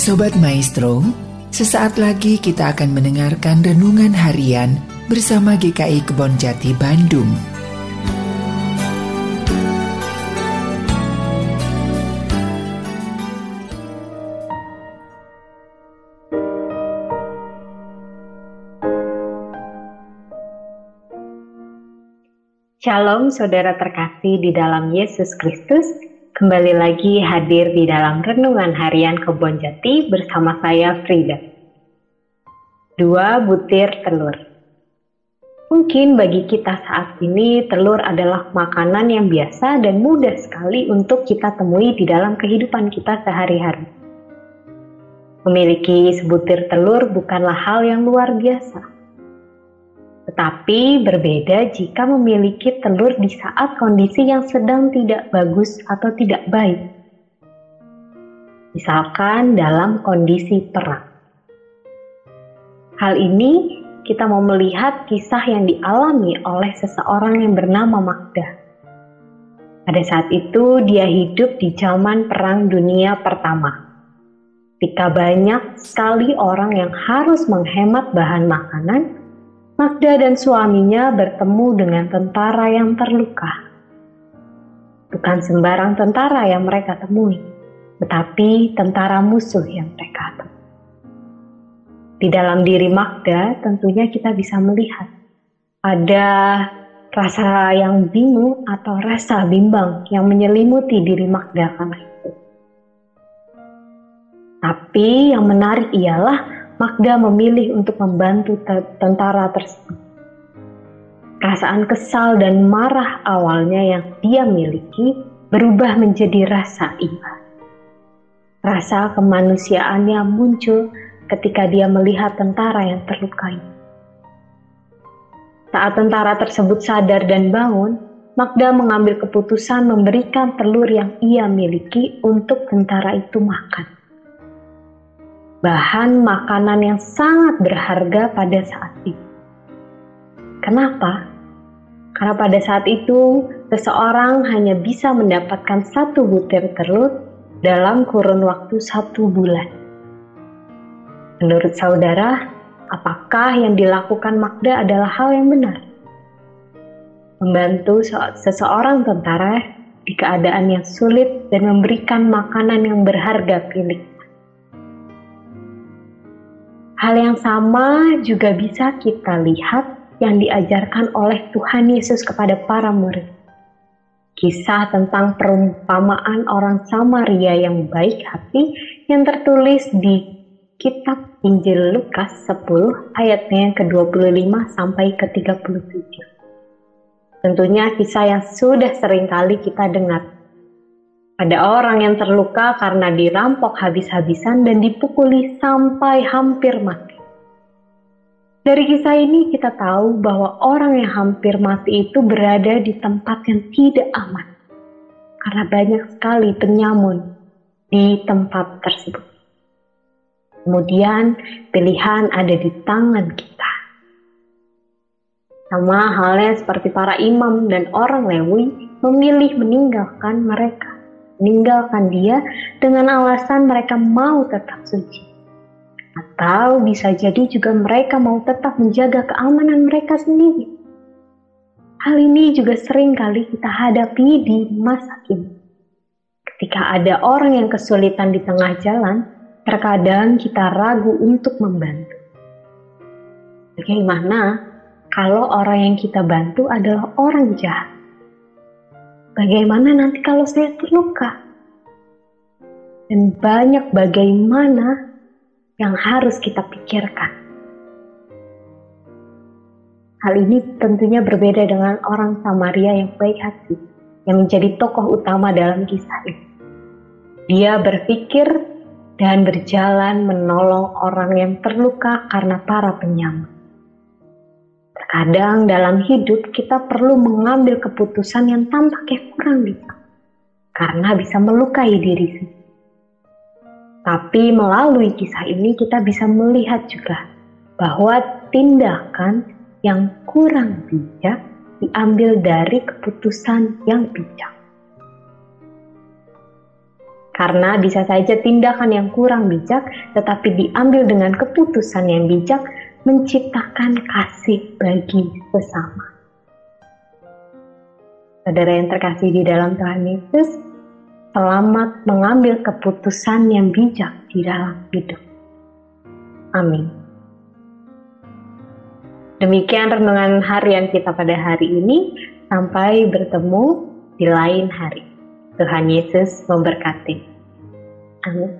Sobat Maestro, sesaat lagi kita akan mendengarkan renungan harian bersama GKI Kebon Jati Bandung. Shalom saudara terkasih di dalam Yesus Kristus. Kembali lagi hadir di dalam Renungan Harian Kebon Jati bersama saya Frida. Dua butir telur. Mungkin bagi kita saat ini telur adalah makanan yang biasa dan mudah sekali untuk kita temui di dalam kehidupan kita sehari-hari. Memiliki sebutir telur bukanlah hal yang luar biasa tetapi berbeda jika memiliki telur di saat kondisi yang sedang tidak bagus atau tidak baik. Misalkan dalam kondisi perang. Hal ini kita mau melihat kisah yang dialami oleh seseorang yang bernama Magda. Pada saat itu dia hidup di zaman Perang Dunia Pertama. Ketika banyak sekali orang yang harus menghemat bahan makanan, Magda dan suaminya bertemu dengan tentara yang terluka. Bukan sembarang tentara yang mereka temui, tetapi tentara musuh yang mereka temui. Di dalam diri Magda tentunya kita bisa melihat ada rasa yang bingung atau rasa bimbang yang menyelimuti diri Magda karena itu. Tapi yang menarik ialah Magda memilih untuk membantu tentara tersebut. Perasaan kesal dan marah awalnya yang dia miliki berubah menjadi rasa iba. Rasa kemanusiaannya muncul ketika dia melihat tentara yang terluka Saat tentara tersebut sadar dan bangun, Magda mengambil keputusan memberikan telur yang ia miliki untuk tentara itu makan bahan makanan yang sangat berharga pada saat itu. Kenapa? Karena pada saat itu seseorang hanya bisa mendapatkan satu butir telur dalam kurun waktu satu bulan. Menurut saudara, apakah yang dilakukan Magda adalah hal yang benar? Membantu seseorang tentara di keadaan yang sulit dan memberikan makanan yang berharga pilih Hal yang sama juga bisa kita lihat yang diajarkan oleh Tuhan Yesus kepada para murid. Kisah tentang perumpamaan orang Samaria yang baik hati yang tertulis di kitab Injil Lukas 10 ayatnya ke-25 sampai ke-37. Tentunya kisah yang sudah sering kali kita dengar ada orang yang terluka karena dirampok habis-habisan dan dipukuli sampai hampir mati. Dari kisah ini kita tahu bahwa orang yang hampir mati itu berada di tempat yang tidak aman. Karena banyak sekali penyamun di tempat tersebut. Kemudian pilihan ada di tangan kita. Sama halnya seperti para imam dan orang Lewi memilih meninggalkan mereka meninggalkan dia dengan alasan mereka mau tetap suci. Atau bisa jadi juga mereka mau tetap menjaga keamanan mereka sendiri. Hal ini juga sering kali kita hadapi di masa kini. Ketika ada orang yang kesulitan di tengah jalan, terkadang kita ragu untuk membantu. Bagaimana kalau orang yang kita bantu adalah orang jahat? Bagaimana nanti kalau saya terluka? Dan banyak bagaimana yang harus kita pikirkan. Hal ini tentunya berbeda dengan orang Samaria yang baik hati, yang menjadi tokoh utama dalam kisah ini. Dia berpikir dan berjalan menolong orang yang terluka karena para penyamun. Kadang dalam hidup kita perlu mengambil keputusan yang tampaknya kurang bisa, karena bisa melukai diri sendiri. Tapi melalui kisah ini kita bisa melihat juga bahwa tindakan yang kurang bijak diambil dari keputusan yang bijak. Karena bisa saja tindakan yang kurang bijak tetapi diambil dengan keputusan yang bijak menciptakan kasih bagi sesama. Saudara yang terkasih di dalam Tuhan Yesus, selamat mengambil keputusan yang bijak di dalam hidup. Amin. Demikian renungan harian kita pada hari ini. Sampai bertemu di lain hari. Tuhan Yesus memberkati. Amin.